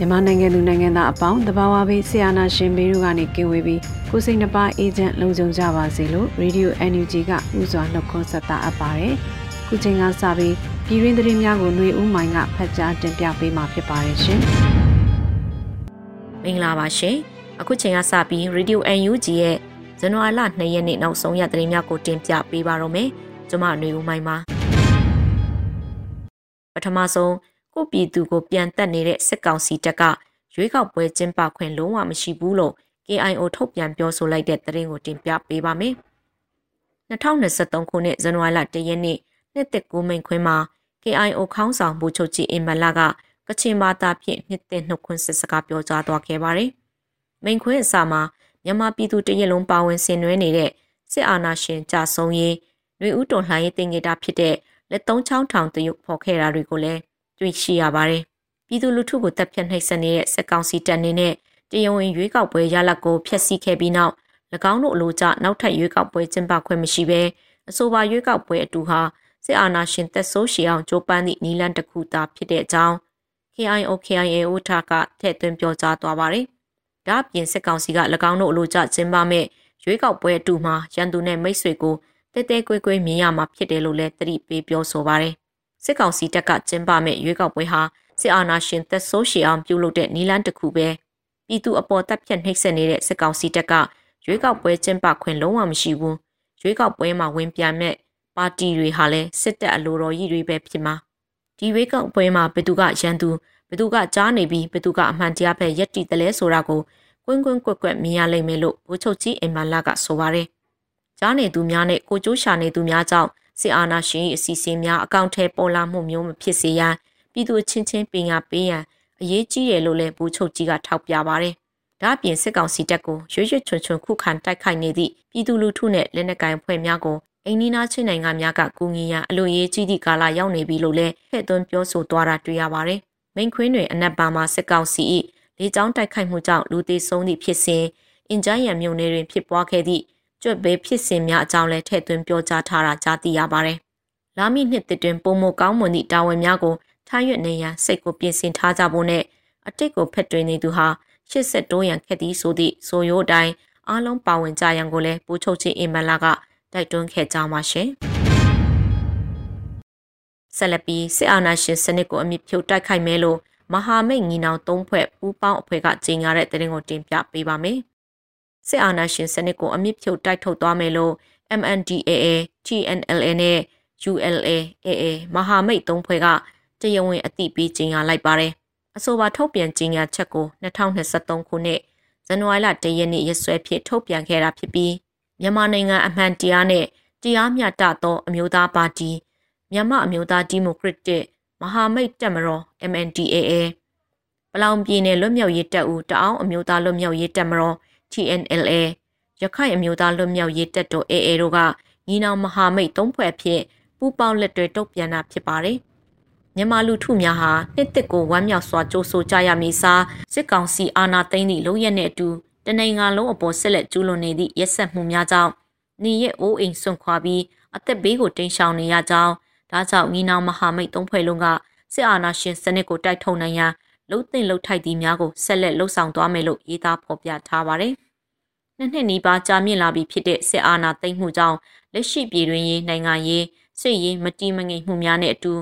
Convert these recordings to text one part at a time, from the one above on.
မြန်မာနိုင်ငံလူနိုင်ငံသားအပေါင်းတဘာဝဘေးဆရာနာရှင်ဘေးတို့ကနေကင်ဝေးပြီးကိုစိတ်နှပါအေဂျင့်လုံခြုံကြပါစေလို့ Radio NUG ကဥစွာနှုတ်ခွန်းဆက်တာအပ်ပါတယ်။ခုချိန်ကစပြီးပြည်တွင်းသတင်းများကိုຫນွေဦးမိုင်ကဖတ်ကြားတင်ပြပေးမှာဖြစ်ပါတယ်ရှင်။မင်္ဂလာပါရှင်။အခုချိန်ကစပြီး Radio NUG ရဲ့ဇန်နဝါရီလ2ရက်နေ့နောက်ဆုံးရသတင်းများကိုတင်ပြပေးပါရမယ်။ကျွန်မຫນွေဦးမိုင်ပါ။ ပထမဆုံးကိုပြည်သူကိုပြန်တက်နေတဲ့စစ်ကောင်စီတပ်ကရွေးကောက်ပွဲကျင်းပခွင့်လုံးဝမရှိဘူးလို့ KIO ထုတ်ပြန်ပြောဆိုလိုက်တဲ့သတင်းကိုတင်ပြပေးပါမယ်။2023ခုနှစ်ဇန်နဝါရီလ1ရက်နေ့နှစ်သက်ကိုမိန်ခွင်းမှာ KIO ခေါင်းဆောင်ဘူချုပ်ကြီးအင်မလာကကချင်ဘာသာဖြင့်နှစ်သက်နှုတ်ခွန်းဆက်စကားပြောကြားသွားခဲ့ပါတယ်။မိန်ခွင်းအစမှာမြန်မာပြည်သူတရက်လုံးပါဝင်ဆင်နွှဲနေတဲ့စစ်အာဏာရှင်ကြဆုံးရေးຫນွေဦးတော်လှန်ရေးတင်ကြတာဖြစ်တဲ့ လက်သုံးချောင်းထောင်တရုပ်ဖော်ခဲ့တာတွေကိုလည်းတွေ့ရှိရပါတယ်။ပြည်သူလူထုကိုတပ်ဖြတ်နှိပ်စက်နေတဲ့စစ်ကောင်စီတပ်နေနဲ့တရားဝင်ရွေးကောက်ပွဲရလဒ်ကိုဖျက်ဆီးခဲ့ပြီးနောက်၎င်းတို့အလိုကျနောက်ထပ်ရွေးကောက်ပွဲကျင်းပခွင့်မရှိဘဲအဆိုပါရွေးကောက်ပွဲအတူဟာစစ်အာဏာရှင်သက်ဆိုးရှည်အောင်ကြိုးပမ်းသည့်နီလန်တစ်ခုသာဖြစ်တဲ့အကြောင်း KIO KIA ဥထာကထည့်သွင်းပြောကြားသွားပါတယ်။ဒါ့အပြင်စစ်ကောင်စီက၎င်းတို့အလိုကျကျင်းပမဲ့ရွေးကောက်ပွဲအတူမှာရန်သူနဲ့မိတ်ဆွေကို တဲတဲကွဲကွဲမြင်ရမှာဖြစ်တယ်လို့လည်းသတိပေးပြောဆိုပါတယ်စစ်ကောင်စီတပ်ကကျင်းပမဲ့ရွေးကောက်ပွဲဟာစစ်အာဏာရှင်သက်ဆိုးရှည်အောင်ပြုလုပ်တဲ့နီလန်းတစ်ခုပဲပြည်သူအပေါ်တပ်ဖြတ်နှိပ်စက်နေတဲ့စစ်ကောင်စီတပ်ကရွေးကောက်ပွဲကျင်းပခွင့်လုံးဝမရှိဘူးရွေးကောက်ပွဲမှာဝင်ပြမဲ့ပါတီတွေဟာလည်းစစ်တပ်အလိုတော်ကြီးတွေပဲဖြစ်မှာဒီရွေးကောက်ပွဲမှာဘယ်သူကရန်သူဘယ်သူကကြားနေပြီးဘယ်သူကအမှန်တရားပဲယက်တီတယ်လဲဆိုတာကိုကွင်းကွင်းကွက်ကွက်မြင်ရလိမ့်မယ်လို့ဘိုးချုပ်ကြီးအင်မလာကဆိုပါတယ် ကြားနေသူများနဲ့ကိုကျိုးရှာနေသူများကြောင့်စစ်အာဏာရှင်၏အစီအစဉ်များအကောင့်ထဲပေါ်လာမှုမျိုးမဖြစ်စေရန်ပြည်သူချင်းချင်းပင်ရပေးရန်အရေးကြီးတယ်လို့လည်းဘူချုပ်ကြီးကထောက်ပြပါတယ်။ဒါ့အပြင်စစ်ကောင်စီတပ်ကိုရွရွချွန်ချွန်ခုခံတိုက်ခိုက်နေသည့်ပြည်သူလူထုနဲ့လက်နက်ကိုင်ဖွဲ့များကိုအိန္ဒိနာချင်းနိုင်ငံများကကူညီရန်အလို့ရေးကြီးသည့်ကာလရောက်နေပြီလို့လည်းထည့်သွင်းပြောဆိုသွားတာတွေ့ရပါတယ်။မိန်ခွင်းတွင်အနက်ပါမှာစစ်ကောင်စီ၏လေကြောင်းတိုက်ခိုက်မှုကြောင့်လူသေဆုံးသည့်ဖြစ်စဉ်အင်ဂျန်ရံမြို့နယ်တွင်ဖြစ်ပွားခဲ့သည့် ကြွက်ဘေးဖြစ်စဉ်များအကြောင်းလည်းထည့်သွင်းပြောကြားထားတာကြားသိရပါတယ်။လာမည့်နှစ်သစ်တွင်ပုံမကောင်းမွန်သည့်တာဝန်များကိုထားရွက်နေရန်စိတ်ကိုပြင်ဆင်ထားကြဖို့နဲ့အတိတ်ကိုဖက်တွင်နေသူဟာရှစ်ဆက်တိုးရန်ခက်သည်ဆိုသည့်ဆိုရိုးအတိုင်းအားလုံးပါဝင်ကြရန်ကိုလည်းပူချုပ်ချင်းအင်မလာကတိုက်တွန်းခဲ့ကြပါရှင်။ဆက်လက်ပြီးစစ်အာဏာရှင်စနစ်ကိုအမြင့်ဖြုတ်တိုက်ခိုက်မဲလို့မဟာမိတ်ညီနောင်သုံးဖွဲ့ပူးပေါင်းအဖွဲ့ကကြေညာတဲ့သတင်းကိုတင်ပြပေးပါမယ် စစ်အာဏာရှင်စနစ်ကိုအမြင့်ဖြုတ်တိုက်ထုတ်သွားမယ်လို့ MNDAA, TNLA နဲ့ ULA AA မဟာမိတ်သုံးဖွဲ့ကတရားဝင်အသိပေးကြေညာလိုက်ပါတယ်။အဆိုပါထုတ်ပြန်ကြေညာချက်ကို2023ခုနှစ်ဇန်နဝါရီလ၁ရက်နေ့ရက်စွဲဖြင့်ထုတ်ပြန်ခဲ့တာဖြစ်ပြီးမြန်မာနိုင်ငံအမှန်တရားနဲ့တရားမျှတသောအမျိုးသားပါတီမြန်မာအမျိုးသားဒီမိုကရက်တစ်မဟာမိတ်တပ်မတော် MNDAA ပလောင်ပြည်နယ်လွတ်မြောက်ရေးတပ်ဦးတအောင်းအမျိုးသားလွတ်မြောက်ရေးတပ်မတော် TNLA ရခိုင်အမျိုးသားလွတ်မြောက်ရေးတပ်တော် AA တို့ကညီနောင်မဟာမိတ်သုံးဖွဲ့ဖြစ်ပူးပေါင်းလက်တွဲတုတ်ပြန်တာဖြစ်ပါတယ်။မြန်မာလူထုများဟာနှစ်တစ်ကိုဝမ်းမြောက်စွာကြိုးဆိုကြရမည်စားစစ်ကောင်စီအာဏာသိမ်းသည့်လုံရက်နှင့်အတူတနိုင်ငံလုံးအပေါ်ဆက်လက်ကျူးလွန်နေသည့်ရက်စက်မှုများကြောင့်နေရဲ့အိုးအိမ်ဆွန့်ခွာပြီးအသက်ဘေးကိုတိမ်းရှောင်နေရကြောင်းဒါကြောင့်ညီနောင်မဟာမိတ်သုံးဖွဲ့လုံးကစစ်အာဏာရှင်စနစ်ကိုတိုက်ထုတ်နိုင်ရန် လှုပ်သိမ့်လှုပ်ထိုက်သည့်များကိုဆက်လက်လှုပ်ဆောင်သွားမယ်လို့ရေးသားဖော်ပြထားပါတယ်။နှစ်နှစ်နီးပါးကြာမြင့်လာပြီဖြစ်တဲ့စစ်အာဏာသိမ်းမှုကြောင့်လက်ရှိပြည်တွင်းရေးနိုင်ငံရေးစစ်ရေးမတီးမငိမ်မှုများနဲ့အတူ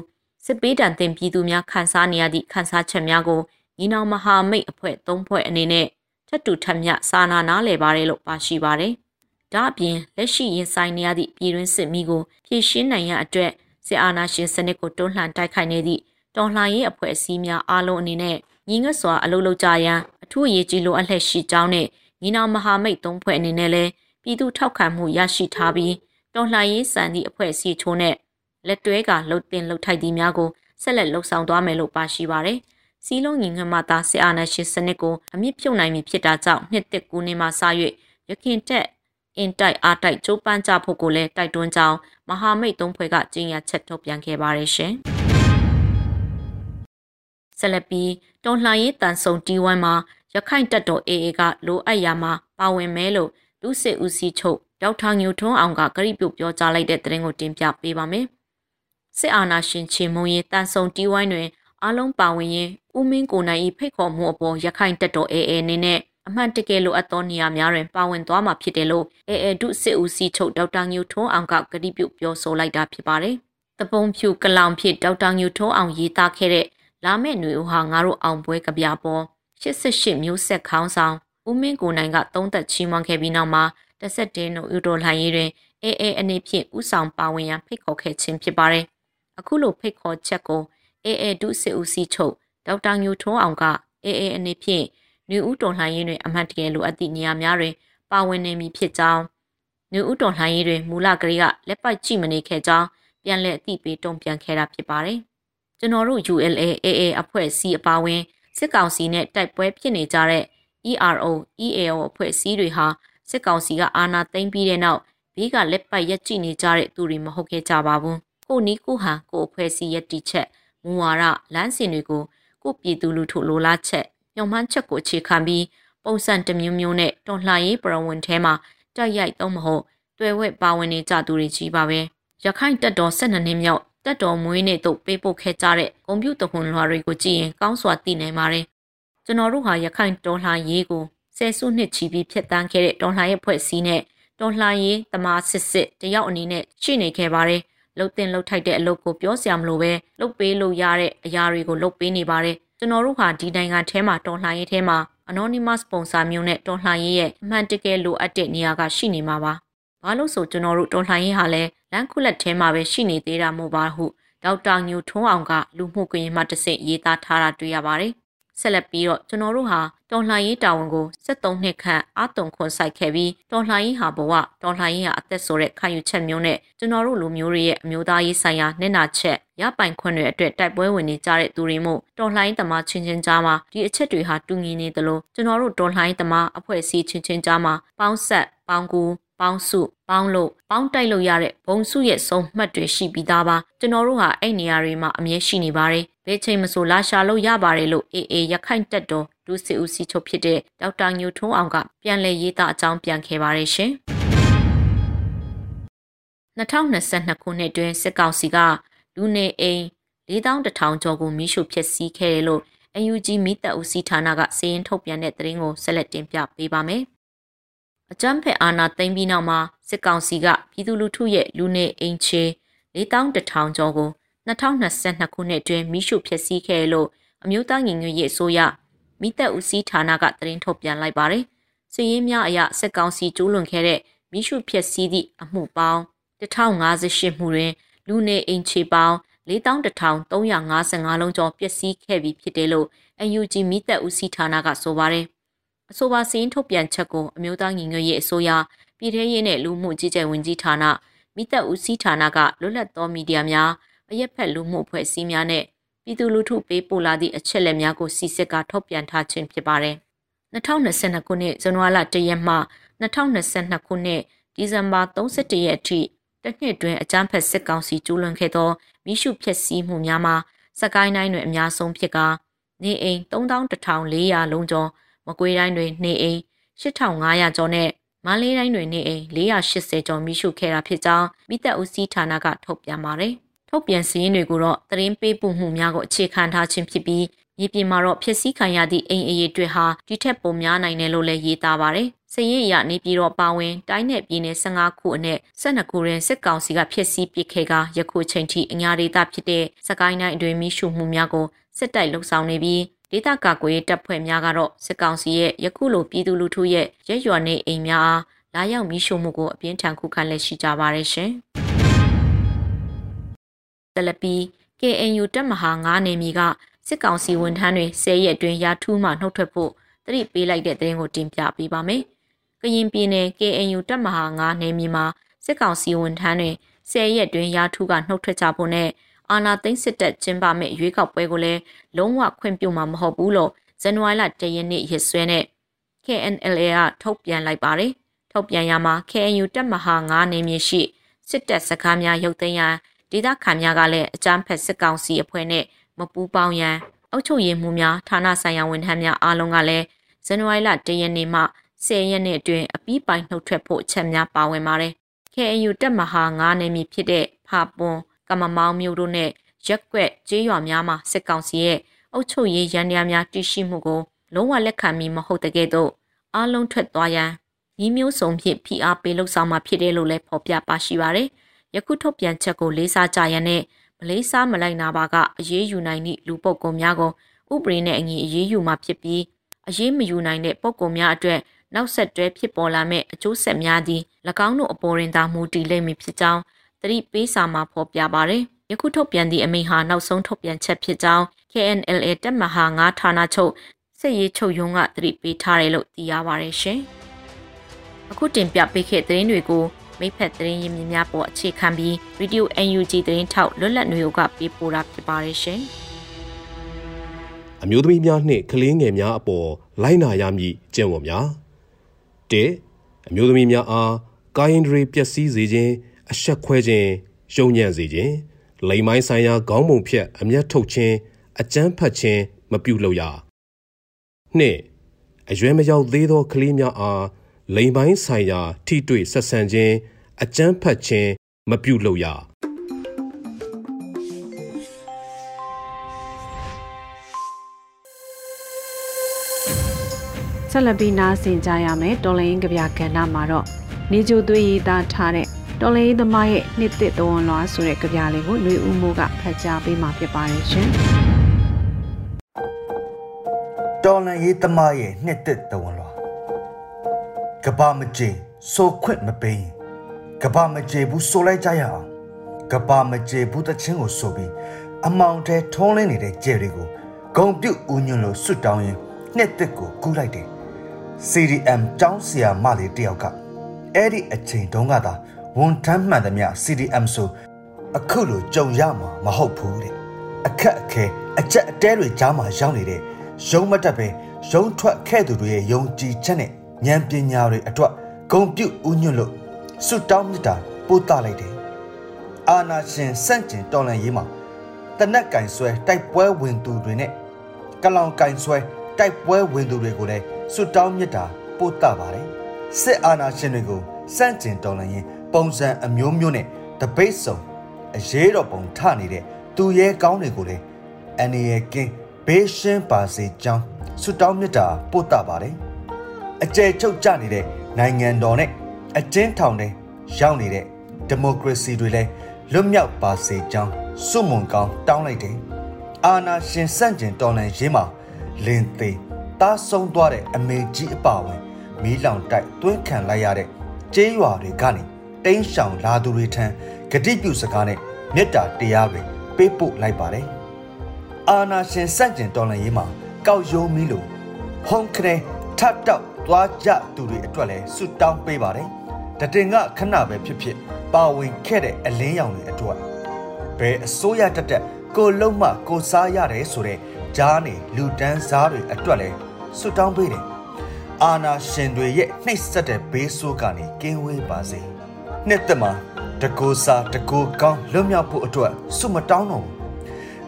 စစ်ပေးတံတင်ပြည်သူများခန်းစားနေရသည့်ခန်းစားချက်များကိုညီနောင်မဟာမိတ်အဖွဲ့၃ဖွဲ့အနေနဲ့ထပ်တူထပ်မြစာနာနားလည်ပါတယ်လို့ပါရှိပါတယ်။ဒါအပြင်လက်ရှိရင်ဆိုင်နေရသည့်ပြည်တွင်းစစ်မီးကိုဖြည့်ရှင်းနိုင်ရန်အတွက်စစ်အာဏာရှင်စနစ်ကိုတွန်းလှန်တိုက်ခိုက်နေသည့် တော်လှန်ရေးအဖွဲ့အစည်းများအားလုံးအနေနဲ့ညီငတ်စွာအလုပ်လုပ်ကြရန်အထူးအရေးကြီးလိုအပ်လက်ရှိကြောင်းနဲ့ညီနောင်မဟာမိတ်သုံးဖွဲ့အနေနဲ့လည်းပြည်သူထောက်ခံမှုရရှိထားပြီးတော်လှန်ရေးစံသည့်အဖွဲ့အစည်းချိုးနဲ့လက်တွဲကလှုပ်တင်လှုပ်ထိုက်သည်များကိုဆက်လက်လှုပ်ဆောင်သွားမယ်လို့ပါရှိပါတယ်။စီးလုံးညီငတ်မှသာစစ်အာဏာရှင်စနစ်ကိုအမြင့်ပြုတ်နိုင်ပြီဖြစ်တာကြောင့်နှစ်တစ်ကူနှစ်မှစ၍ရခင်တက်အင်တိုက်အားတိုက်ကြိုးပမ်းကြဖို့ကိုလည်းတိုက်တွန်းကြောင်းမဟာမိတ်သုံးဖွဲ့ကကြေညာချက်ထုတ်ပြန်ခဲ့ပါတယ်ရှင်။ ဆက်လက်ပြီးတော်လှန်ရေးတန်ဆုံတီဝမ်မှာရခိုင်တပ်တော် AA ကလိုအပ်ရာမှာပါဝင်မဲလို့လူစစ်ဦးစီးချုပ်ဒေါက်တာညိုထွန်းအောင်ကကြိပြုတ်ပြောကြားလိုက်တဲ့သတင်းကိုတင်ပြပေးပါမယ်။စစ်အာဏာရှင်ချေမုံရေးတန်ဆုံတီဝိုင်းတွင်အလုံးပါဝင်ရင်ဦးမင်းကိုနိုင်၏ဖိတ်ခေါ်မှုအပေါ်ရခိုင်တပ်တော် AA အနေနဲ့အမှန်တကယ်လိုအပ်သောနေရာများတွင်ပါဝင်သွားမှာဖြစ်တယ်လို့ AA ဒုစစ်ဦးစီးချုပ်ဒေါက်တာညိုထွန်းအောင်ကကြိပြုတ်ပြောဆိုလိုက်တာဖြစ်ပါတယ်။တပုံဖြူကလောင်ဖြစ်ဒေါက်တာညိုထွန်းအောင်ရေးသားခဲ့တဲ့ လာမဲ့ຫນွေဦးဟာငါတို့အောင်ပွဲကြပြပေါ်88မျိုးဆက်ခေါင်းဆောင်ဦးမင်းကိုနိုင်ကသုံးသက်ချီးမွမ်းခဲ့ပြီးနောက်မှာတဆက်တင်းတို့ဥတော်လှန်ရေးတွင်အေးအေးအနေဖြင့်ဥဆောင်ပါဝင်ရန်ဖိတ်ခေါ်ခဲ့ခြင်းဖြစ်ပါတယ်။အခုလိုဖိတ်ခေါ်ချက်ကိုအေးအေးဒုစစ်ဦးစီးချုပ်ဒေါက်တာညိုထွန်းအောင်ကအေးအေးအနေဖြင့် new ဥတော်လှန်ရေးတွင်အမှန်တကယ်လိုအပ်သည့်နေရာများတွင်ပါဝင်နေမည်ဖြစ်ကြောင်း new ဥတော်လှန်ရေးတွင်မူလကလေးကလက်ပိုက်ကြည့်မနေခဲ့ကြောင်းပြန်လည်အသိပေးတုံ့ပြန်ခဲ့တာဖြစ်ပါတယ်။ ကျွန်တော်တို့ ULA AA အဖွဲ့အစည်းအပါအဝင်စစ်ကောင်စီနဲ့တိုက်ပွဲဖြစ်နေကြတဲ့ ERO EAO အဖွဲ့အစည်းတွေဟာစစ်ကောင်စီကအာဏာသိမ်းပြီးတဲ့နောက်ဘေးကလက်ပတ်ရက်ကြည့်နေကြတဲ့သူတွေမဟုတ်ခဲ့ကြပါဘူး။ကိုနီးကိုဟန်ကိုအဖွဲ့အစည်းရက်တီချက်မူဝါဒလမ်းစဉ်တွေကိုကိုပြည်သူလူထုလိုလားချက်ညှော်မှန်းချက်ကိုအခြေခံပြီးပုံစံတစ်မျိုးမျိုးနဲ့တော်လှန်ရေးပရဝဏ်ထဲမှာတိုက်ရိုက်တော့မဟုတ်တွေ့ဝဲပါဝင်နေကြသူတွေကြီးပါပဲ။ရခိုင်တပ်တော်12နှစ်မြောက် တက်တော်မွေးနေ့တို့ပေးပို့ခဲ့ကြတဲ့ကွန်ပျူတာခွန်လွှာတွေကိုကြည့်ရင်ကောင်းစွာသိနိုင်ပါတယ်။ကျွန်တော်တို့ဟာရခိုင်တော်လှန်ရေးကိုဆယ်စုနှစ်ချီပြီးဖျက်ဆီးခဲ့တဲ့တော်လှန်ရေးဖွဲ့စည်းနဲ့တော်လှန်ရေးတမာစစ်စစ်တယောက်အနေနဲ့ရှိနေခဲ့ပါတယ်။လှုပ်တင်လှုပ်ထိုက်တဲ့အလုပ်ကိုပြောစရာမလိုပဲလှုပ်ပေးလို့ရတဲ့အရာတွေကိုလှုပ်ပေးနေပါတယ်။ကျွန်တော်တို့ဟာဒီနိုင်ငံထဲမှာတော်လှန်ရေးထဲမှာ anonymous sponsor မျိုးနဲ့တော်လှန်ရေးရဲ့အမှန်တကယ်လိုအပ်တဲ့နေရာကရှိနေမှာပါ။ ဘာလို့ဆိုကျွန်တော်တို့တော်လှန်ရေးဟာလည်းလန်ခုလက်ထဲမှာပဲရှိနေသေးတာမို့ပါဟုဒေါက်တာညိုထွန်းအောင်ကလူမှုကွန်ရက်မှာတဆင့်ရေးသားထားတာတွေ့ရပါတယ်။ဆက်လက်ပြီးတော့ကျွန်တော်တို့ဟာတော်လှန်ရေးတာဝန်ကို73နှစ်ခန့်အာတုံခွန်ဆိုင်ခဲ့ပြီးတော်လှန်ရေးဟာဘဝတော်လှန်ရေးဟာအသက်ဆိုတဲ့ခံယူချက်မျိုးနဲ့ကျွန်တော်တို့လူမျိုးတွေရဲ့အမျိုးသားရေးဆိုင်ရာမျက်နှာချက်ရပိုင်ခွင့်တွေအတွက်တိုက်ပွဲဝင်နေကြတဲ့သူတွေမို့တော်လှန်ရေးသမားချင်းချင်းကြားမှာဒီအချက်တွေဟာတူညီနေသလိုကျွန်တော်တို့တော်လှန်ရေးသမားအဖွဲ့အစည်းချင်းချင်းကြားမှာပေါင်းဆက်ပေါင်းကူ ပေါင်းစုပေါင်းလို့ပေါင်းတိုက်လို့ရတဲ့ဘုံစုရဲ့စုံမှတ်တွေရှိပြီးသားပါကျွန်တော်တို့ဟာအဲ့နေရာတွေမှာအမြဲရှိနေပါတယ်ဘယ်ချိန်မဆိုလာရှာလို့ရပါတယ်လို့အေအေရခိုင်တက်တော်ဒုစစ်ဦးစီးချုပ်ဖြစ်တဲ့ဒေါက်တာညိုထွန်းအောင်ကပြန်လည်ရေးသားအကြောင်းပြန်ခဲ့ပါတယ်ရှင်2022ခုနှစ်တွင်စစ်ကောင်စီကလူနေအိမ်4100ကျော်ကိုမိရှုဖျက်ဆီးခဲ့တယ်လို့ UNG မိသက်ဦးစီးဌာနကစီရင်ထုတ်ပြန်တဲ့သတင်းကိုဆက်လက်တင်ပြပေးပါမယ် အကြမ်းဖက်အာဏာသိမ်းပြီးနောက်မှာစစ်ကောင်စီကပြည်သူလူထုရဲ့လူနေအိမ်ချေ4100ကျော်ကို2022ခုနှစ်အတွင်းမိရှုဖျက်ဆီးခဲ့လို့အမျိုးသားညီညွတ်ရေးအစိုးရမိသက်ဦးစီးဌာနကသတင်းထုတ်ပြန်လိုက်ပါတယ်။စီရင်များအရစစ်ကောင်စီကျူးလွန်ခဲ့တဲ့မိရှုဖျက်ဆီးသည့်အမှုပေါင်း1058မှုတွင်လူနေအိမ်ချေပေါင်း41,355လုံးကျော်ပျက်စီးခဲ့ပြီဖြစ်တယ်လို့ UNG မိသက်ဦးစီးဌာနကဆိုပါတယ်။ အဆိုပါစီရင်ထုတ်ပြန်ချက်ကိုအမျိုးသားညီညွတ်ရေးအစိုးရပြည်ထရေးနဲ့လူမှုကြီးကြပ်ဝင်ကြီးဌာနမိသက်ဦးစီးဌာနကလွတ်လပ်သောမီဒီယာများအရက်ဖက်လူမှုအဖွဲ့အစည်းများနဲ့ပြည်သူလူထုပေးပို့လာသည့်အချက်အလက်များကိုစီစစ်ကထုတ်ပြန်ထားခြင်းဖြစ်ပါတယ်။2022ခုနှစ်ဇန်နဝါရီလ1ရက်မှ2022ခုနှစ်ဒီဇင်ဘာ31ရက်အထိတစ်နှစ်တွင်အကြမ်းဖက်စစ်ကောင်စီကျူးလွန်ခဲ့သောမိရှုဖျက်ဆီးမှုများမှာစကိုင်းတိုင်းတွင်အများဆုံးဖြစ်ကနေအိမ်31,400လုံးကျော် မကွေးတိုင်းတွင်နေအိမ်8,500ကျော်နဲ့မန္တလေးတိုင်းတွင်နေအိမ်480ကျော်မိရှုခဲ့တာဖြစ်ကြောင်းမိသက်ဦးစီးဌာနကထုတ်ပြန်ပါတယ်။ထုတ်ပြန်စည်းရင်းတွေကိုတော့သတင်းပေးပို့မှုများကိုအခြေခံထားခြင်းဖြစ်ပြီးမြေပြင်မှာတော့ဖြစ်စည်းခံရသည့်အိမ်အရေးတွေဟာဒီထက်ပိုများနိုင်တယ်လို့လည်းရေးသားပါတယ်။စည်ရင်အရနေပြည်တော်ပါဝင်တိုင်းနယ်ပြည်နယ်15ခုအနက်12ခုတွင်စစ်ကောင်စီကဖြစ်စည်းပစ်ခဲ့ကယခုချိန်ထိအညာဒေသဖြစ်တဲ့စကိုင်းတိုင်းအတွင်းမိရှုမှုများကိုစစ်တိုက်လှုပ်ဆောင်နေပြီး ဒေသကာကွယ်တပ်ဖွဲ့များကတော့စစ်ကောင်စီရဲ့ယခုလိုပြည်သူလူထုရဲ့ရဲရွာနေအိမ်များအားလာရောက်မိရှုမှုကိုအပြင်းထန်ခုခံလက်ရှိကြပါရရှင်။တလပီ KNU တပ်မဟာ9နေမီကစစ်ကောင်စီဝန်ထမ်းတွေ၁၀ရက်အတွင်းရာထူးမှနှုတ်ထွက်ဖို့တတိပေးလိုက်တဲ့သတင်းကိုတင်ပြပေးပါမယ်။ကရင်ပြည်နယ် KNU တပ်မဟာ9နေမီမှာစစ်ကောင်စီဝန်ထမ်းတွေ၁၀ရက်အတွင်းရာထူးကနှုတ်ထွက်ကြဖို့နဲ့ အာဏာသိမ်းစစ်တပ်ကျင်းပမဲ့ရွေးကောက်ပွဲကိုလည်းလုံးဝခွင့်ပြုမှာမဟုတ်ဘူးလို့ဇန်နဝါရီလ၁ရက်နေ့ရက်စွဲနဲ့ KNLA ကထုတ်ပြန်လိုက်ပါတယ်။ထုတ်ပြန်ရမှာ KNU တပ်မဟာ9နေမြေရှိစစ်တပ်စခန်းများရုပ်သိမ်းရန်ဒေသခံများကလည်းအကြမ်းဖက်စစ်ကောင်စီအဖွဲ့နဲ့မပူးပေါင်းရန်အုပ်ချုပ်ရေးမှူးများဌာနဆိုင်ရာဝန်ထမ်းများအားလုံးကလည်းဇန်နဝါရီလ၁ရက်နေ့မှ10ရက်နေ့အတွင်းအပြီးပိုင်နှုတ်ထွက်ဖို့အချက်များပါဝင်ပါတယ်။ KNU တပ်မဟာ9နေမြေဖြစ်တဲ့ဖာပွန်က မမောင်းမျိုးတို့နဲ့ရက်ကွက်ကျေးရွာများမှာစစ်ကောင်စီရဲ့အုပ်ချုပ်ရေးရန်တရားများတည်ရှိမှုကိုလုံးဝလက်ခံမီမဟုတ်တဲ့ကဲ့သို့အားလုံးထွက်သွားရန်ဤမျိုးစုံဖြင့်ဖိအားပေးလှုပ်ဆောင်မှာဖြစ်တယ်လို့လည်းဖော်ပြပါရှိပါတယ်။ယခုထုတ်ပြန်ချက်ကိုလေးစားကြရန်နဲ့မလေးစားမလိုက်နာပါကအရေးယူနိုင်သည့်လူပုဂ္ဂိုလ်များကိုဥပဒေနဲ့အညီအရေးယူမှာဖြစ်ပြီးအရေးမယူနိုင်တဲ့ပုဂ္ဂိုလ်များအတွက်နောက်ဆက်တွဲဖြစ်ပေါ်လာမဲ့အကျိုးဆက်များသည်၎င်းတို့အပေါ်ရင်သာမူတည်လိမ့်မည်ဖြစ်ကြောင်း သတိပေးစာမှာဖော်ပြပါရယ်ယခုထုတ်ပြန်သည့်အမိန့်ဟာနောက်ဆုံးထုတ်ပြန်ချက်ဖြစ်ကြောင်း KNLA တပ်မဟာ9ဌာနချုပ်စစ်ရေးချုပ်ရုံးကသတိပေးထားတယ်လို့သိရပါတယ်ရှင်။အခုတင်ပြပေးခဲ့တဲ့သတင်းတွေကိုမိဖက်သတင်းရင်းမြစ်များပေါ်အခြေခံပြီး Radio UNG သတင်းထောက်လွတ်လပ်နေုံကပေးပို့တာဖြစ်ပါတယ်ရှင်။အမျိုးသမီးများနှင့်ကလေးငယ်များအပေါ်လိုက်နာရမည့်ကျင့်ဝတ်များ၁အမျိုးသမီးများအားကာယင်ဒရီပျက်စီးစေခြင်း အဆက်ခွဲခြင်းယုံညံ့စေခြင်းလိမ်မိုင်းဆိုင်ရာခေါင်းပုံဖြတ်အမျက်ထုတ်ခြင်းအကြမ်းဖက်ခြင်းမပြုလုပ်ရနှင့်အရွယ်မရောက်သေးသောကလေးများအားလိမ်ပိုင်းဆိုင်ရာ ထိတွေ့ဆက်ဆံခြင်းအကြမ်းဖက်ခြင်းမပြုလုပ်ရဆက်လက်ပြီးနားဆင်ကြရမယ်တော်လိုင်းကဗျာကဏ္ဍမှာတော့နေကျူသွေးရည်သားထားတဲ့ တော်လေးသမားရဲ့နှစ်သက်တော်လွားဆိုတဲ့ကြပြလေးကိုຫນွေဦးမိုးကဖတ်ကြားပေးမှာဖြစ်ပါတယ်ရှင်။တော်လန်ရေးသမားရဲ့နှစ်သက်တော်လွားကဘာမကြေစိုးခွင့်မပေးရင်ကဘာမကြေဘူးဆိုလိုက်ကြရအောင်ကဘာမကြေဘူးတချင်းကိုဆိုပြီးအမောင်ထဲထုံးလင်းနေတဲ့ကြယ်တွေကိုဂုံပြုတ်ဦးညွန့်လို့ဆွတ်တောင်းရင်နှစ်သက်ကိုကူးလိုက်တယ် CDM ကျောင်းဆရာမလေးတယောက်ကအဲ့ဒီအချိန်တုန်းကသာ ဝန်ထမ်းမှန်သမျှ CDM ဆိုအခုလိုကြုံရမှာမဟုတ်ဘူးတဲ့အခက်အခဲအကြက်အတဲတွေကြားမှာရောက်နေတဲ့ရုံးမတက်ပဲရုံးထွက်ခဲ့သူတွေရဲ့ယုံကြည်ချက်နဲ့ဉာဏ်ပညာတွေအတွက်ဂုံပြုဥညွတ်လို့စွတောင်းမြတ်တာပို့တလိုက်တယ်အာနာရှင်စန့်ကျင်တော်လန်ရေးမှာတနက်ကင်ဆွဲတိုက်ပွဲဝင်သူတွေနဲ့ကလောင်ကင်ဆွဲတိုက်ပွဲဝင်သူတွေကိုလည်းစွတောင်းမြတ်တာပို့တပါတယ်စစ်အာဏာရှင်တွေကိုစန့်ကျင်တော်လှန်ရင် ပုံစံအမျိုးမျိုးနဲ့တပိတ်စုံအရေးတော်ပုံထနေတဲ့သူရဲကောင်းတွေကိုလည်းအနေရကင်းဘေးရှင်းပါစေကြောင်းဆုတောင်းမြတ်တာပို့တာပါတယ်အကျယ်ချုပ်ကြနေတဲ့နိုင်ငံတော်နဲ့အကျဉ်းထောင်တွေရောက်နေတဲ့ဒီမိုကရေစီတွေလည်းလွတ်မြောက်ပါစေကြောင်းစွမွန်ကောင်းတောင်းလိုက်တယ်အာနာရှင်စန့်ကျင်တော်လှန်ရေးမှာလင်သေးတားဆုံးသွားတဲ့အမေကြီးအပါဝင်မီးလောင်တိုက်တွင်းခံလိုက်ရတဲ့ကျေးရွာတွေကနေ တိန်းရှောင်လာသူတွေထံဂတိပြုစကားနဲ့မေတ္တာတရားတွေပေးပို့လိုက်ပါတယ်။အာနာရှင်စန့်ကျင်တော်လှန်ရေးမှာကောက်ရိုးမီလို့ဟုံခရဲထတ်တောက်သွားကြသူတွေအတွက်လည်းဆုတောင်းပေးပါတယ်။တတင်ကခဏပဲဖြစ်ဖြစ်ပါဝင်ခဲ့တဲ့အလင်းရောင်တွေအတွက်ဘယ်အစိုးရတက်တက်ကိုလုံးမကိုစားရတယ်ဆိုတဲ့ဂျားနေလူတန်းစားတွေအတွက်လည်းဆုတောင်းပေးတယ်။အာနာရှင်တွေရဲ့နှိပ်စက်တဲ့ဘေးဆိုးကနေကင်းဝေးပါစေ။ နှစ်သက်မှာတကူစာတကူကောင်းလွတ်မြောက်ဖို့အတွက်ဆုမတောင်းတော့ဘူး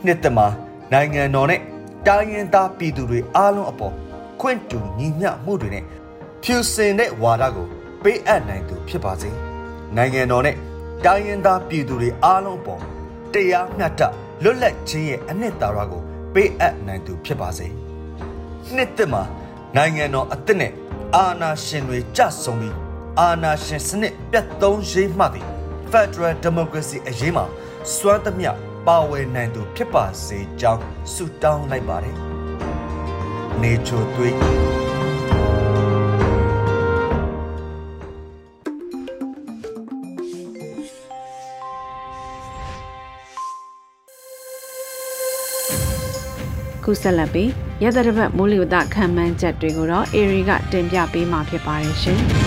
နှစ်သက်မှာနိုင်ငံတော်နဲ့တိုင်းရင်းသားပြည်သူတွေအားလုံးအပေါ်ခွင့်တူညီမျှမှုတွေနဲ့ဖြူစင်တဲ့ဝါဒကိုပေးအပ်နိုင်သူဖြစ်ပါစေနိုင်ငံတော်နဲ့တိုင်းရင်းသားပြည်သူတွေအားလုံးပေါ်တရားမျှတလွတ်လပ်ခြင်းရဲ့အနှစ်သာရကိုပေးအပ်နိုင်သူဖြစ်ပါစေနှစ်သက်မှာနိုင်ငံတော်အသစ်နဲ့အာဏာရှင်တွေကြဆုံပြီး အာဏာရှင်စနစ်ပြတ်သုံးရေးမှသည် Federal Democracy အရေးမှာစွမ်းသမျှပါဝင်နိုင်သူဖြစ်ပါစေကြောင်းဆုတောင်းလိုက်ပါတယ်။နေချိုသွေးခုဆက်လက်ပြီးရသတပတ်မိုးလေဝသခံမှန်းချက်တွေကိုတော့ Airy ကတင်ပြပေးမှာဖြစ်ပါတယ်ရှင်။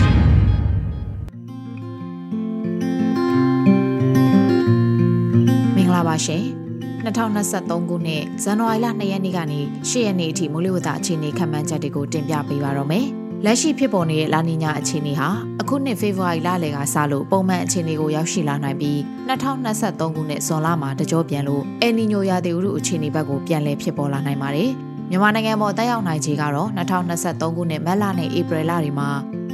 ရှင်2023ခုနှစ်ဇန်နဝါရီလ2ရက်နေ့ကနေ10ရက်နေ့အထိမိုးလေဝသအခြေအနေခန့်မှန်းချက်တွေကိုတင်ပြပေးပါတော့မယ်။လက်ရှိဖြစ်ပေါ်နေတဲ့လာနီညာအခြေအနေဟာအခုနှစ်ဖေဖော်ဝါရီလလယ်ကစလို့ပုံမှန်အခြေအနေကိုရောက်ရှိလာနိုင်ပြီး2023ခုနှစ်ဇွန်လမှာတကြောပြန်လို့အယ်နီညိုရာသီဥတုအခြေအနေဘက်ကိုပြန်လည်ဖြစ်ပေါ်လာနိုင်ပါတယ်။မြန်မာနိုင်ငံပေါ်တက်ရောက်နိုင်ခြေကတော့2023ခုနှစ်မတ်လနဲ့ဧပြီလတွေမှာ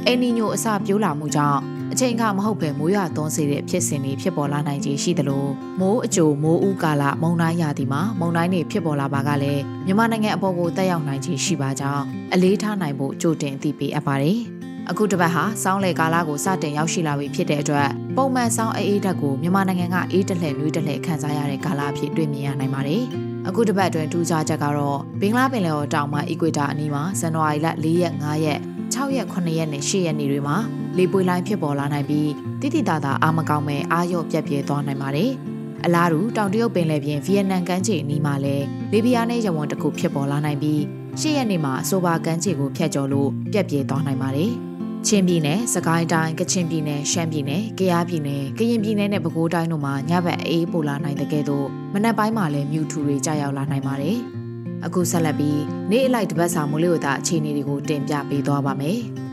အယ်နီညိုအစပြိုးလာမှုကြောင့် အချိန်ကမဟုတ်ပဲမိုးရွာသွန်းစေတဲ့ဖြစ်စဉ်တွေဖြစ်ပေါ်လာနိုင်ခြေရှိသလိုမိုးအကြိုမိုးဥကာလမုန်တိုင်းရာသီမှာမုန်တိုင်းတွေဖြစ်ပေါ်လာပါကလည်းမြန်မာနိုင်ငံအပေါ်ကိုတက်ရောက်နိုင်ခြေရှိပါကြောင်းအလေးထားနိုင်ဖို့ကြိုတင်အသိပေးအပ်ပါတယ်။အခုတစ်ပတ်ဟာစောင်းလေကာလကိုစတင်ရောက်ရှိလာပြီဖြစ်တဲ့အတွက်ပုံမှန်စောင်းအေးအေးဓာတ်ကိုမြန်မာနိုင်ငံကအေးတလှဲ့နှွေးတလှဲ့ခန်းစားရတဲ့ကာလအဖြစ်တွေ့မြင်ရနိုင်ပါတယ်။အခုတစ်ပတ်အတွင်းထူးခြားချက်ကတော့ဘင်္ဂလားပင်လယ်ော်တောင်ပိုင်းအီကွေတာအနီးမှာဇန်နဝါရီလ4ရက်5ရက်6ရက်9ရက်နဲ့10ရက်နေ့တွေမှာ လေပွေလိုင်းဖြစ်ပေါ်လာနိုင်ပြီးတိတိတသာအာမကောင်းမဲ့အာရုံပြက်ပြဲသွားနိုင်ပါတယ်။အလားတူတောင်တရုတ်ပင်လယ်ပြင်ဗီယက်နမ်ကမ်းခြေအနီးမှာလည်းလေပြင်းနဲ့ရဝန်းတစ်ခုဖြစ်ပေါ်လာနိုင်ပြီးရှေ့ရက်နေ့မှာအဆိုပါကမ်းခြေကိုဖျက်ကျော်လို့ပြက်ပြဲသွားနိုင်ပါတယ်။ချင်းပြည်နယ်၊စကိုင်းတိုင်း၊ကချင်ပြည်နယ်၊ရှမ်းပြည်နယ်၊ကယားပြည်နယ်၊ကရင်ပြည်နယ်နဲ့ပဲခူးတိုင်းတို့မှာညဘက်အေးပိုလာနိုင်တဲ့ကဲ့သို့မနက်ပိုင်းမှာလည်းမြူထူတွေကြာရောက်လာနိုင်ပါတယ်။အခုဆက်လက်ပြီးနေ့အလိုက်တပတ်စာမိုးလေဝသအခြေအနေတွေကိုတင်ပြပေးသွားပါမယ်။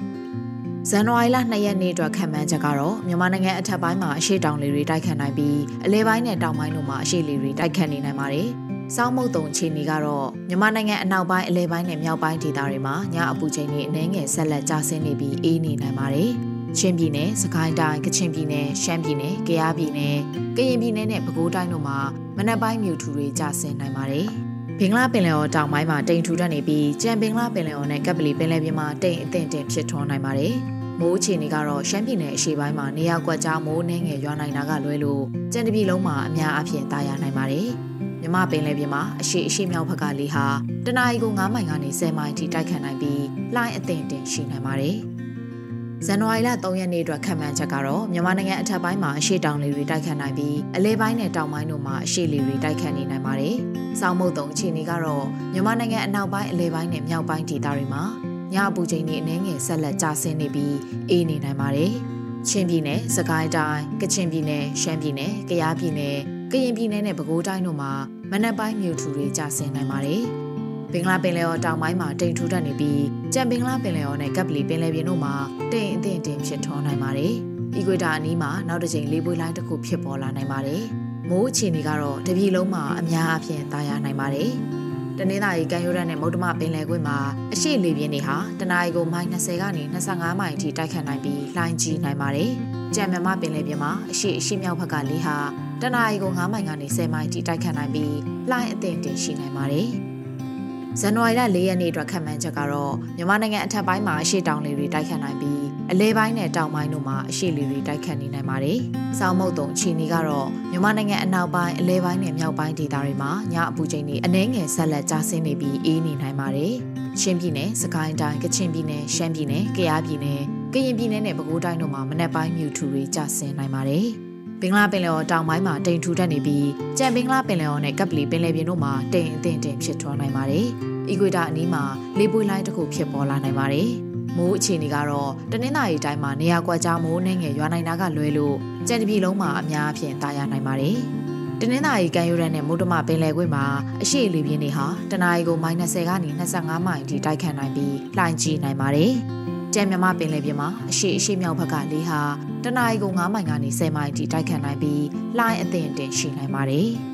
ဇန်နဝါရီလ2ရက်နေ့အတွက်ခံမှန်းချက်ကတော့မြန်မာနိုင်ငံအထက်ပိုင်းမှာအရှိတောင်လေတွေတိုက်ခတ်နိုင်ပြီးအလဲပိုင်းနဲ့တောင်ပိုင်းတို့မှာအရှိလေတွေတိုက်ခတ်နေနိုင်ပါတယ်။စောင်းမုတ်တုံအခြေအနေကတော့မြန်မာနိုင်ငံအနောက်ပိုင်းအလဲပိုင်းနဲ့မြောက်ပိုင်းဒေသတွေမှာညအပူချိန်တွေအနည်းငယ်ဆက်လက်ကျဆင်းနေပြီးအေးနေနိုင်ပါတယ်။ချင်းပြည်နယ်၊စကိုင်းတိုင်း၊ကချင်ပြည်နယ်၊ရှမ်းပြည်နယ်၊ကယားပြည်နယ်၊ကရင်ပြည်နယ်နဲ့ပဲခူးတိုင်းတို့မှာမနက်ပိုင်းမြူထူတွေကျဆင်းနိုင်ပါတယ်။ဘင်္ဂလားပင်လယ်အော်တောင်ပိုင်းမှာတိမ်ထူထပ်နေပြီးကြံဘင်္ဂလားပင်လယ်အော်နဲ့ကပ်ပလီပင်လယ်ပြင်မှာတိမ်အထင်တင်ဖြစ်ထွန်းနိုင်ပါတယ်။ မိုးအခြေအနေကတော့ရှမ်းပြည်နယ်အရှေ့ပိုင်းမှာနေရာကွက်ကြားမိုးနှင်းငယ်ရွာနိုင်တာကလွဲလို့ကြံတပြည်လုံးမှာအများအပြားတာယာနိုင်ပါတယ်။မြမပင်လယ်ပြင်မှာအရှိအရှိမြောက်ဘက်ကလေဟာတနအီကို9မိုင်ကနေ10မိုင်ထိတိုက်ခတ်နိုင်ပြီးလှိုင်းအသင့်တင်ရှိနိုင်ပါတယ်။ဇန်နဝါရီလ3ရက်နေ့အတွက်ခံမှန်းချက်ကတော့မြန်မာနိုင်ငံအထက်ပိုင်းမှာအရှိတောင်လေတွေတိုက်ခတ်နိုင်ပြီးအလဲပိုင်းနဲ့တောင်ပိုင်းတို့မှာအရှိလေတွေတိုက်ခတ်နေနိုင်ပါတယ်။စောင်းမုတ်တုံအခြေအနေကတော့မြန်မာနိုင်ငံအနောက်ပိုင်းအလဲပိုင်းနဲ့မြောက်ပိုင်းဒေသတွေမှာ ညအပူချိန်တွေအနည်းငယ်ဆက်လက်ကျဆင်းနေပြီးအေးနေနိုင်ပါတယ်။ချင်းပြည်နယ်၊စကိုင်းတိုင်း၊ကချင်ပြည်နယ်၊ရှမ်းပြည်နယ်၊ကယားပြည်နယ်၊ကရင်ပြည်နယ်နဲ့ပဲခူးတိုင်းတို့မှာမနက်ပိုင်းမြူထူတွေကျဆင်းနိုင်ပါတယ်။ဘင်္ဂလားပင်လယ်ော်တောင်ပိုင်းမှာတိမ်ထူထပ်နေပြီးကြံဘင်္ဂလားပင်လယ်ော်နဲ့ကပ်ပလီပင်လယ်ပြင်တို့မှာတိမ်အထင်တင်ဖြစ်ထွန်းနိုင်ပါတယ်။အီကွေတာအနီးမှာနောက်တစ်ချိန်လေးပွေလိုင်းတစ်ခုဖြစ်ပေါ်လာနိုင်ပါတယ်။မိုးအခြေအနေကတော့တပြည်လုံးမှာအများအပြားသာယာနိုင်ပါတယ်။ တနင်္သာရီကမ်းရိုးတန်းနဲ့မုတ်တမပင်လယ်ကွေ့မှာအရှိလေပြင်းတွေဟာတနအီကိုမိုင်20ကနေ25မိုင်အထိတိုက်ခတ်နိုင်ပြီးလှိုင်းကြီးနိုင်ပါတယ်။ကြံမြမပင်လယ်ပြင်မှာအရှိအရှိမြောက်ဘက်ကလေဟာတနအီကို9မိုင်ကနေ10မိုင်အထိတိုက်ခတ်နိုင်ပြီးလှိုင်းအသင့်တင်ရှိနိုင်ပါတယ်။ဇန်နဝါရီလ၄ရက်နေ့အတွက်ခန့်မှန်းချက်ကတော့မြန်မာနိုင်ငံအထက်ပိုင်းမှာအရှိတောင်လေတွေတိုက်ခတ်နိုင်ပြီး အလဲပိုင်းနဲ့တောင်ပိုင်းတို့မှာအရှိလေတွေတိုက်ခတ်နေနိုင်ပါတယ်။စောင်းမုတ်တုံချီနီကတော့မြန်မာနိုင်ငံအနောက်ပိုင်းအလဲပိုင်းနဲ့မြောက်ပိုင်းဒေသတွေမှာညအပူချိန်တွေအနည်းငယ်ဆက်လက်ကျဆင်းနေပြီးအေးနေနိုင်ပါတယ်။ချင်းပြည်နယ်၊စကိုင်းတိုင်း၊ကချင်ပြည်နယ်၊ရှမ်းပြည်နယ်၊ကယားပြည်နယ်၊ကရင်ပြည်နယ်နဲ့ပဲခူးတိုင်းတို့မှာမနက်ပိုင်းမြူထူတွေကျဆင်းနိုင်ပါတယ်။ဘင်္ဂလားပင်လယ်ော်တောင်ပိုင်းမှာတိမ်ထူထပ်နေပြီးကြံဘင်္ဂလားပင်လယ်ော်နဲ့ကပ်ပလီပင်လယ်ပြင်တို့မှာတိမ်အထင်တင်ဖြစ်ထွန်းနိုင်ပါတယ်။အီကွေတာအနီးမှာလေပွေလိုင်းတစ်ခုဖြစ်ပေါ်လာနိုင်ပါတယ်။ မိုးအခြေအနေကတော့တနင်္သာရီတိုင်းမှာနေရာကွက်ကြားမိုးနှင်းငယ်ရွာနိုင်တာကလွဲလို့ကြံတပြည်လုံးမှာအများအပြားတာယာနိုင်ပါတယ်။တနင်္သာရီကမ်းရိုးတန်းနဲ့မုဒ္ဓမပင်လယ်ကွေ့မှာအရှိလေပြင်းတွေဟာတနအီကို -30 ကနေ25မိုင်ထိတိုက်ခတ်နိုင်ပြီးလှိုင်းကြီးနိုင်ပါတယ်။ကြံမြမပင်လယ်ပြင်မှာအရှိအရှိမြောက်ဘက်ကလေဟာတနအီကို9မိုင်ကနေ10မိုင်အထိတိုက်ခတ်နိုင်ပြီးလှိုင်းအသင့်အတင်ရှိနိုင်ပါတယ်။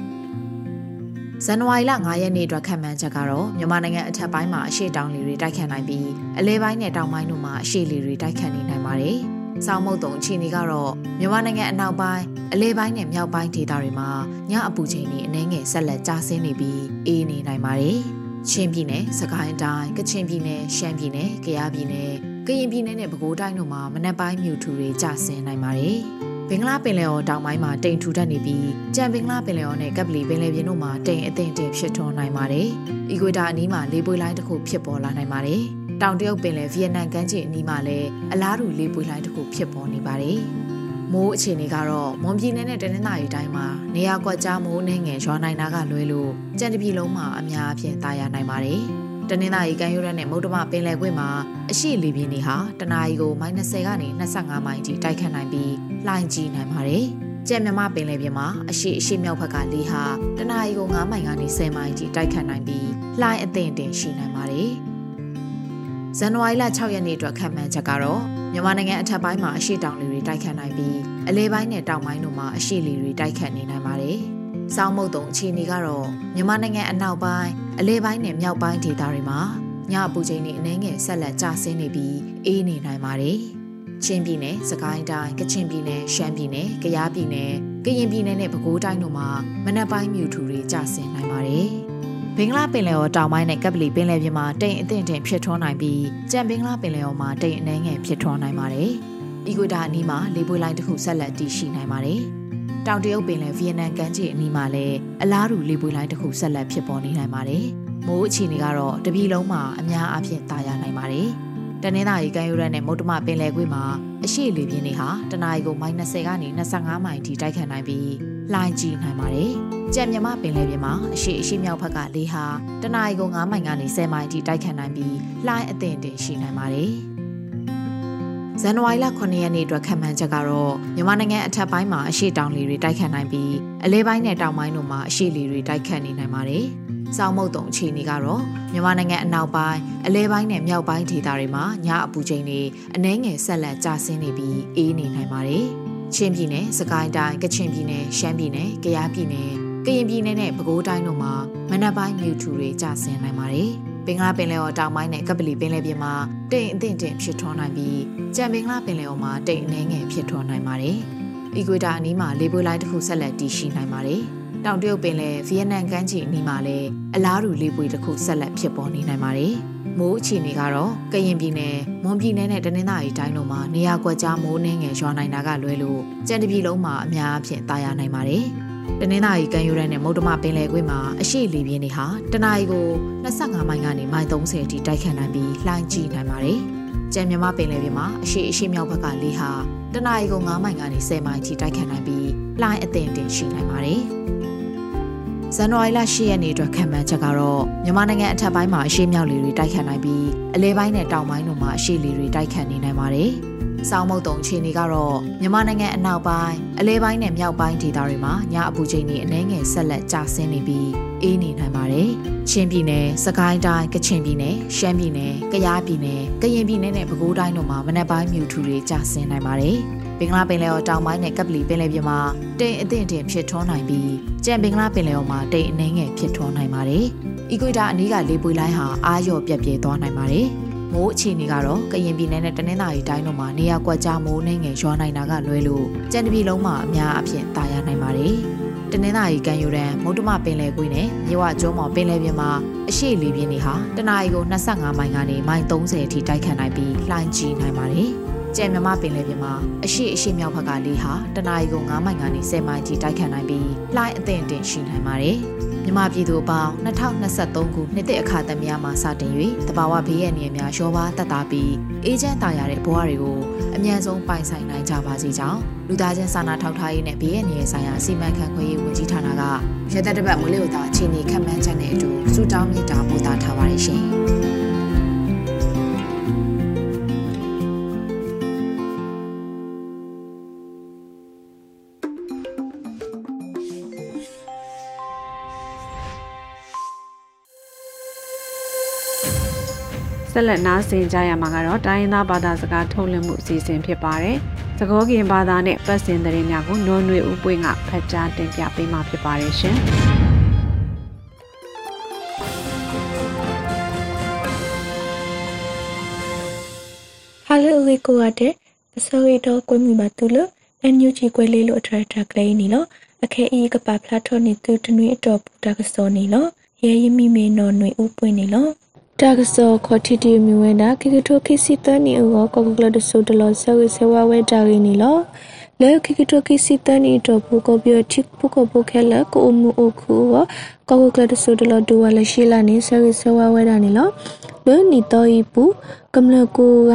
ဇန်နဝါရီလ9ရက်နေ့အတွက်ခန့်မှန်းချက်ကတော့မြန်မာနိုင်ငံအထက်ပိုင်းမှာအရှိတောင်လေတွေတိုက်ခတ်နိုင်ပြီးအလဲပိုင်းနဲ့တောင်ပိုင်းတို့မှာအရှိလေတွေတိုက်ခတ်နေနိုင်ပါတယ်။။စောင်းမုတ်တုံအခြေအနေကတော့မြန်မာနိုင်ငံအနောက်ပိုင်းအလဲပိုင်းနဲ့မြောက်ပိုင်းဒေသတွေမှာညအပူချိန်တွေအနည်းငယ်ဆက်လက်ကျဆင်းနေပြီးအေးနေနိုင်ပါတယ်။ချင်းပြည်နယ်၊စကိုင်းတိုင်း၊ကချင်ပြည်နယ်၊ရှမ်းပြည်နယ်၊ကယားပြည်နယ်၊ကရင်ပြည်နယ်နဲ့ပဲခူးတိုင်းတို့မှာမနက်ပိုင်းမြူထူတွေကျဆင်းနိုင်ပါတယ်။ ဘင်္ဂလားပင်လယ်အော်တောင်ပိုင်းမှာတိမ်ထူထပ်နေပြီးကြံဘင်္ဂလားပင်လယ်အော်နဲ့ကပ်ပလီပင်လယ်ပြင်တို့မှာတိမ်အထင်တင်ဖြစ်ထွန်းနိုင်ပါတယ်။အီကွေတာအနီးမှာလေပွေလိုင်းတစ်ခုဖြစ်ပေါ်လာနိုင်ပါတယ်။တောင်တရုတ်ပင်လယ်ဗီယက်နမ်ကမ်းခြေအနီးမှာလည်းအလားတူလေပွေလိုင်းတစ်ခုဖြစ်ပေါ်နေပါတယ်။မိုးအခြေအနေကတော့မွန်ပြည်နယ်နဲ့တနင်္သာရီတိုင်းမှာနေရာကွက်ကြားမိုးနှင်းငယ်ရွာနိုင်တာကလွဲလို့ကြံတပြည်လုံးမှာအများအပြားတာယာနိုင်ပါတယ်။ တနင်္သာရီကမ်းရိုးတန်းနဲ့မုတ်တမပင်လယ်ကွေ့မှာအရှိလေပြင်းတွေဟာတနအီကို -30 ကနေ25မိုင်ထိတိုက်ခတ်နိုင်ပြီးလှိုင်းကြီးနိုင်ပါတယ်။ကြက်မြမပင်လယ်ပြင်မှာအရှိအရှိမြောက်ဘက်ကလေဟာတနအီကို9မိုင်ကနေ10မိုင်ထိတိုက်ခတ်နိုင်ပြီးလှိုင်းအသင့်တင်ရှိနိုင်ပါတယ်။ဇန်နဝါရီလ6ရက်နေ့အတွက်ခန့်မှန်းချက်ကတော့မြန်မာနိုင်ငံအထက်ပိုင်းမှာအရှိတောင်လေတွေတိုက်ခတ်နိုင်ပြီးအလဲပိုင်းနဲ့တောင်ပိုင်းတို့မှာအရှိလေတွေတိုက်ခတ်နေနိုင်ပါတယ်။ စောင်းမုတ်တုံအခြေအနေကတော့မြန်မာနိုင်ငံအနောက်ပိုင်းအလဲပိုင်းနဲ့မြောက်ပိုင်းဒေသတွေမှာညအပူချိန်တွေအနည်းငယ်ဆက်လက်ကျဆင်းနေပြီးအေးနေနိုင်ပါတယ်။ချင်းပြည်နယ်၊စကိုင်းတိုင်း၊ကချင်ပြည်နယ်၊ရှမ်းပြည်နယ်၊ကယားပြည်နယ်၊ကရင်ပြည်နယ်နဲ့ပဲခူးတိုင်းတို့မှာမနက်ပိုင်းမြူထူတွေကျဆင်းနိုင်ပါတယ်။ဘင်္ဂလားပင်လယ်အော်တောင်ပိုင်းနဲ့ကပ်ပလီပင်လယ်ပြင်မှာတိမ်အထင်ထင်ဖြစ်ထွန်းနိုင်ပြီးကြံဘင်္ဂလားပင်လယ်အော်မှာတိမ်အနှဲငယ်ဖြစ်ထွန်းနိုင်ပါတယ်။အီကွေတာအနီးမှာလေပွေလိုင်းတစ်ခုဆက်လက်တည်ရှိနိုင်ပါတယ်။ တောင်တရုတ်ပင်လယ်ဗီယက်နမ်ကမ်းခြေအနီးမှာလည်းအလားတူလေပွေလိုင်းတစ်ခုဆက်လက်ဖြစ်ပေါ်နေနိုင်ပါတယ်။မိုးအခြေအနေကတော့တပြည်လုံးမှာအများအပြားတာယာနိုင်ပါတယ်။တနင်္သာရီကမ်းရိုးတန်းနဲ့မုတ်တမပင်လယ်ကွေ့မှာအရှိလေပြင်းတွေဟာတနအီကို -30 ကနေ25မိုင်ထိတိုက်ခတ်နိုင်ပြီးလှိုင်းကြီးနိုင်ပါတယ်။ကြံမြမပင်လယ်ပြင်မှာအရှိအရှိမြောက်ဘက်ကလေဟာတနအီကို9မိုင်ကနေ10မိုင်ထိတိုက်ခတ်နိုင်ပြီးလှိုင်းအသင့်တင်ရှိနိုင်ပါတယ်။ ဇန်နဝါရီလ9ရက်နေ့အတွက်ခံမှန်းချက်ကတော့မြန်မာနိုင်ငံအထက်ပိုင်းမှာအရှိတောင်လေတွေတိုက်ခတ်နိုင်ပြီးအလဲပိုင်းနဲ့တောင်ပိုင်းတို့မှာအရှိလေတွေတိုက်ခတ်နေနိုင်ပါတယ်။စောင်းမုတ်တုံအခြေအနေကတော့မြန်မာနိုင်ငံအနောက်ပိုင်းအလဲပိုင်းနဲ့မြောက်ပိုင်းဒေသတွေမှာညအပူချိန်တွေအနှဲငယ်ဆက်လက်ကျဆင်းနေပြီးအေးနေနိုင်ပါတယ်။ချင်းပြည်နယ်၊စကိုင်းတိုင်း၊ကချင်ပြည်နယ်၊ရှမ်းပြည်နယ်၊ကယားပြည်နယ်၊ကရင်ပြည်နယ်နဲ့ပဲခူးတိုင်းတို့မှာမနက်ပိုင်းမြူထူတွေကျဆင်းနိုင်ပါတယ်။ ဘင်္ဂလားပင်လယ်အော်တောင်ပိုင်းနဲ့ကပလီပင်လယ်ပြင်မှာတိမ်အထင်တင်ဖြစ်ထွန်းနိုင်ပြီးကြံဘင်္ဂလားပင်လယ်အော်မှာတိမ်အနှဲငယ်ဖြစ်ထွန်းနိုင်ပါတယ်။အီကွေတာအနီးမှာလေပွေလိုင်းတစ်ခုဆက်လက်တည်ရှိနိုင်ပါတယ်။တောင်တရုတ်ပင်လယ်ဗီယက်နမ်ကမ်းခြေအနီးမှာလည်းအလားတူလေပွေတစ်ခုဆက်လက်ဖြစ်ပေါ်နေနိုင်ပါတယ်။မိုးအခြေအနေကတော့ကရင်ပြည်နယ်၊မွန်ပြည်နယ်နဲ့တနင်္သာရီတိုင်းတို့မှာနေရာကွက်ကြားမိုးနှင်းငယ်ရွာနိုင်တာကလွဲလို့ကြံတပြည်လုံးမှာအများအပြားတာယာနိုင်ပါတယ်။ တနင်္သာရီကမ်းရိုးတန်းနဲ့မုတ်တမပင်လယ်ကွေ့မှာအရှိလေပြင်းတွေဟာတနအီကို25မိုင်ကနေမိုင်30အထိတိုက်ခတ်နိုင်ပြီးလှိုင်းကြီးနိုင်ပါတယ်။ကြံမြမပင်လယ်ပြင်မှာအရှိအရှိမြောက်ဘက်ကလေဟာတနအီကို9မိုင်ကနေ10မိုင်အထိတိုက်ခတ်နိုင်ပြီးလှိုင်းအသင့်တင်ရှိနိုင်ပါတယ်။ဇန်နဝါရီလ10ရက်နေ့အတွက်ခံမှန်းချက်ကတော့မြန်မာနိုင်ငံအထက်ပိုင်းမှာအရှိမြောက်လေတွေတိုက်ခတ်နိုင်ပြီးအလဲပိုင်းနဲ့တောင်ပိုင်းတို့မှာအရှိလေတွေတိုက်ခတ်နေနိုင်ပါတယ်။ စောင်းမုတ်တုံအခြေအနေကတော့မြန်မာနိုင်ငံအနောက်ပိုင်းအလဲပိုင်းနဲ့မြောက်ပိုင်းဒေသတွေမှာညအပူချိန်တွေအနည်းငယ်ဆက်လက်ကျဆင်းနေပြီးအေးနေနိုင်ပါတယ်။ချင်းပြည်နယ်၊စကိုင်းတိုင်း၊ကချင်ပြည်နယ်၊ရှမ်းပြည်နယ်၊ကယားပြည်နယ်၊ကရင်ပြည်နယ်နဲ့ပဲခူးတိုင်းတို့မှာမနက်ပိုင်းမြူထူတွေကျဆင်းနိုင်ပါတယ်။ဘင်္ဂလားပင်လယ်အော်တောင်ပိုင်းနဲ့ကပ်ပလီပင်လယ်ပြင်မှာတိမ်အထင်တင်ဖြစ်ထွန်းနိုင်ပြီးကြံဘင်္ဂလားပင်လယ်အော်မှာတိမ်အနှဲငယ်ဖြစ်ထွန်းနိုင်ပါတယ်။အီကွေတာအနီးကလေပွေလိုင်းဟာအာရော့ပြက်ပြဲသွားနိုင်ပါတယ်။ မိုးအခြေအနေကတော့ကရင်ပြည်နယ်နဲ့တနင်္သာရီတိုင်းတို့မှာနေရာကွက်ကြားမိုးနှင်းငယ်ရွာနိုင်တာကလွဲလို့ကြံတပြည်လုံးမှာအများအပြားတာယာနိုင်ပါတယ်။တနင်္သာရီကမ်းရိုးတန်းမုတ်တမပင်လယ်ကွေးနဲ့မြဝကျွန်းမော်ပင်လယ်ပြင်မှာအရှိလေပြင်းတွေဟာတနအီကို25မိုင်ကနေမိုင်30အထိတိုက်ခတ်နိုင်ပြီးလှိုင်းကြီးနိုင်ပါတယ်။ကြံမြမပင်လယ်ပြင်မှာအရှိအရှိမြောက်ဘက်ကလေဟာတနအီကို9မိုင်ကနေ10မိုင်ထိတိုက်ခတ်နိုင်ပြီးလှိုင်းအသင့်တင်ရှိနိုင်ပါတယ်။ မြမပြည်သူအပေါင်း2023ခုနှစ်သစ်အခါသမယမှာစတင်၍တဘာဝဘေးရန်နေများရောပါတတ်တာပြီးအေဂျင့်တာရတဲ့ဘဝတွေကိုအမြန်ဆုံးပိုင်ဆိုင်နိုင်ကြပါစေကြောင်းလူသားချင်းစာနာထောက်ထားရေးနဲ့ဘေးရန်နေဆိုင်ရာစီမံခန့်ခွဲရေးဝန်ကြီးဌာနကရသက်တပတ်မွေးနေ့တာအခြေအနေခန့်မှန်းချက်နဲ့အတူစုတောင်းမြစ်တာပို့တာထားပါတယ်ရှင်။ ဆက်လက်နားဆင်ကြရမှာကတော့တိုင်းရင်းသားဘာသာစကားထုတ်လွှင့်မှုအစီအစဉ်ဖြစ်ပါတယ်။သကောကင်ဘာသာနဲ့ပတ်စင်သတင်းများကိုနော်နွေဦးပွင့်ကဖတ်ကြားတင်ပြပေးမှာဖြစ်ပါတယ်ရှင်။ Halo Wikuade ဆောရီတော့ကွေးမှုပါတူလို့အန်ယူချီကွဲလေးလို့အထရထကလေးနီလို့အခဲအီကပါဖလာထောနေသူတနွေအတော်ပူတာကစောနေလို့ရဲရမိမေနော်ຫນွေဥပွင့်နေလို့ တာကစောခေါ်တီတီမြဝဲတာခိကထိုခိစီတနီအောကောကကလဒဆိုတလောဆောဆဝဝဲတာရင်းနီလို့လေခိကတိုကိစီတနီတော့ဘူကိုပြောချစ်ပုကိုပုခဲလကိုအမှုအခုကောကကလဒဆိုတလောဒူဝါလရှိလာနေဆဆဝဝဲတာနီလို့လေနီတော့ဤပူကမလကိုက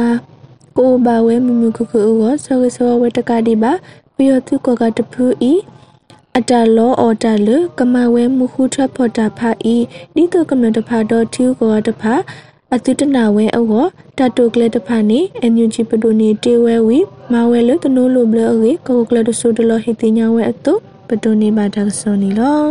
ကိုဘာဝဲမြမြခုခုအောဆဆဝဝဲတကတိပါပြယသူကောကတဖူဤ အတလောအော်တလကမဝဲမှုခုထဖော်တာဖာဤဒီကကမတဖာတော့ထူကောတဖာအတုတနာဝဲအောတတုကလေတဖာနေအန်ယူဂျီပဒိုနေတေဝဲဝီမဝဲလတနိုးလိုဘလအေကောကလတဆူတလဟိတိညာဝဲအတုပဒိုနေပါတကဆောနီလော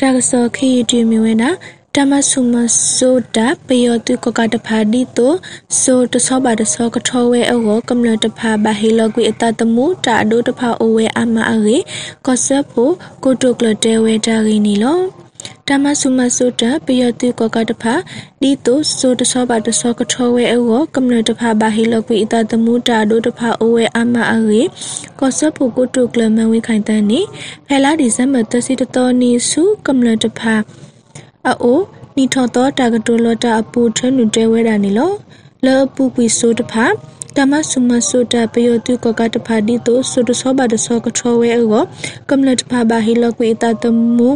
တကဆောခီတီမီဝဲနာ တမဆုမဆိုတာပယောတုကကတဖာဒီတိုဆိုတဆောပါတဆောကထောဝဲအောကမ္လတဖာဘဟီလကွေအတတမှုတာဒိုတဖာအိုဝဲအမအေကောဆပ်ဖို့ကိုတုကလတဲဝဲတာရင်းနီလောတမဆုမဆုတပယတိကကတဖာဒီတိုဆိုတဆောပါတဆောကထောဝဲအောကမ္လတဖာဘဟီလကွေအတတမှုတာဒိုတဖာအိုဝဲအမအေကောဆပ်ဖို့ကိုတုကလမဝိခိုင်တန်နီဖဲလာဒီဇမ်မတစီတတော်နီစုကမ္လတဖာ အိုနီထော်တော့တာကတိုလတာအပူထနုတဲဝဲတာနေလောလောပူပီဆိုတဖာတမဆုမဆုတာပယောတုကကတဖာဒီတိုဆုတဆောဘာတဆောကထောဝဲအောကမ္လတဖာဘာဟီလကွေတာတမှု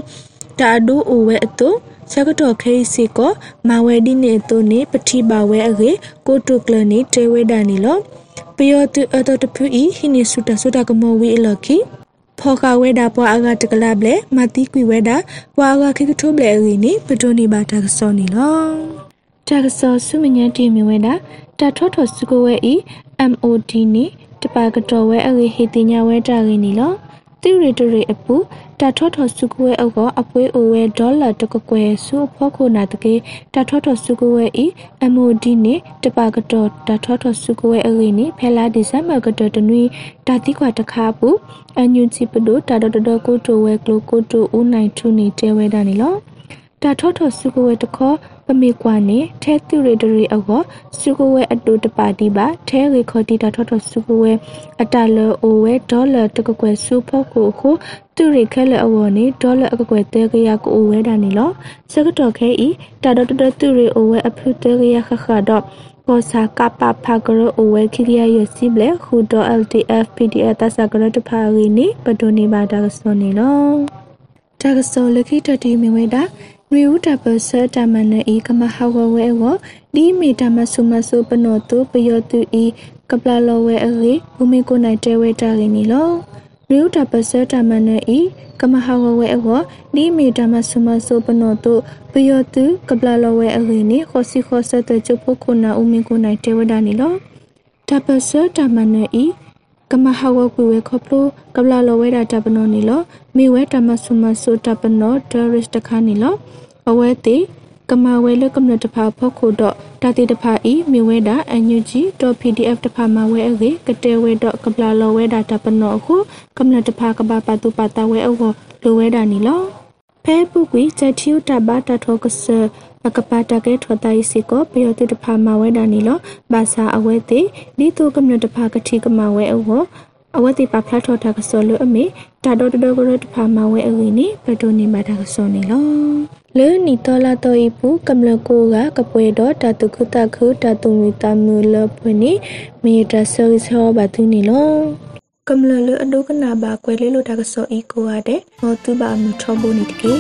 တာဒူအိုဝဲအတုစကတော်ခေစီကမဝဲဒီနေတုနေပတိပါဝဲအကေကိုတုကလနေတဲဝဲတာနေလောပယောတုအတတဖူဤဟိနေဆုတာဆုတာကမောဝီအလကီ ဖောကဝဲတာပွားအကတကလဘလေမတိကွေဝဲတာပွားအကခိကထိုးဘလေရီနိပတိုနေပါတာကစောနေလောတာကစောဆုမညာတီမီဝဲတာတာထောထောစကိုဝဲဤ MOD နိတပါကတော်ဝဲအရီဟေတိညာဝဲတာရီနိလော တိရီတရီအပူတာထောထောစုကွဲအောကအပွေးအိုဝဲဒေါ်လာတကကွဲစုဖောခုနာတကေတာထောထောစုကွဲဤ MOD နိတပါကတော်တာထောထောစုကွဲအရီနိဖဲလာဒီဇမ်ဘာကတော်တနွီတာတိခွာတခါပူအန်ယူချီပဒိုတာတော်တော်ကိုတိုဝဲကလိုကိုတိုဦးနိုင်ထူနေတဲဝဲတာနိလောတာထောထောစုကွဲတခေါ်ပ မေကွာနေထဲသူရဒရီအောစုကဝဲအတူတပါတီပါထဲရေခေါ်တီတာထော့ထော့စုကဝဲအတလောအိုဝဲဒေါ်လာတကကွယ်စုဖို့ကိုခုသူရခဲလအဝနေဒေါ်လာအကကွယ်တဲကရကိုအိုဝဲတာနေလောစကတော်ခဲဤတာတော်တသူရအိုဝဲအဖုတဲကရခခတော့ပေါ်စာကပဖာကရအိုဝဲခိရိယရစီဘလေခုတော့ LTF PDF တဆကရတဖာရင်းနေပဒိုနေပါတာကစောနေလောတကစောလခိတတိမြဝဲတာ ရီဦးတပစတမနဤကမဟာဝဝဲဝဒီမီတမဆုမဆုပနောတုပယောတုဤကပလလောဝဲအရေဘူမီကိုနိုင်တဲဝဲတာရင်းနီလောရီဦးတပစတမနဤကမဟာဝဝဲအဝဒီမီတမဆုမဆုပနောတုပယောတုကပလလောဝဲအရေနီခောစီခောဆတချပုခုနာဥမီကိုနိုင်တဲဝဲတာနီလောတပစတမနဤ ကမဟာဝကွေဝခပလိုကပလာလောဝဲတာတပနောနီလောမိဝဲတမဆုမဆုတပနောဒေရစ်တခါနီလောအဝဲတိကမဝဲလကမ္နတဖာဖောက်ခုတော့တာတိတဖာဤမိဝဲတာအန်ယူဂျီ .pdf တဖာမဝဲအေကတဲဝဲတော့ကပလာလောဝဲတာတပနောခုကမ္နတဖာကဘာပတုပတာဝဲအောလိုဝဲတာနီလော ဖဲပုကွေချက်ချီတဘာတထောကဆအကပါတကဲထောတိုင်စီကိုပယောတိတဖာမဝဲတာနီလောဘာသာအဝဲတိဒီတုကမ္နတဖာကတိကမဝဲအောအဝတိပါဖလာထောတာကစောလို့အမေတာတော့တော်ကိုတဖာမဝဲအဝီနေပတိုနေမှာတာကစောနေလောလေနီတော်လာတော့ဤပူကမ္လကိုကကပွဲတော့တတုခုတခုတတုမီတမူလပွနေမေတ္တာဆောဟောဘာသူနေလော ကမ္လလအဒုကနာဘာကွယ်လေးလို့တာကစောဤကိုရတဲ့ဟောသူဘာမူထောဖို့နေတကေ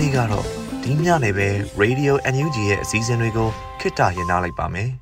နေ့ကတော့ဒီညနေပဲ Radio NUG ရဲ့အစည်းအဝေးကိုခਿੱတရနာလိုက်ပါမယ်။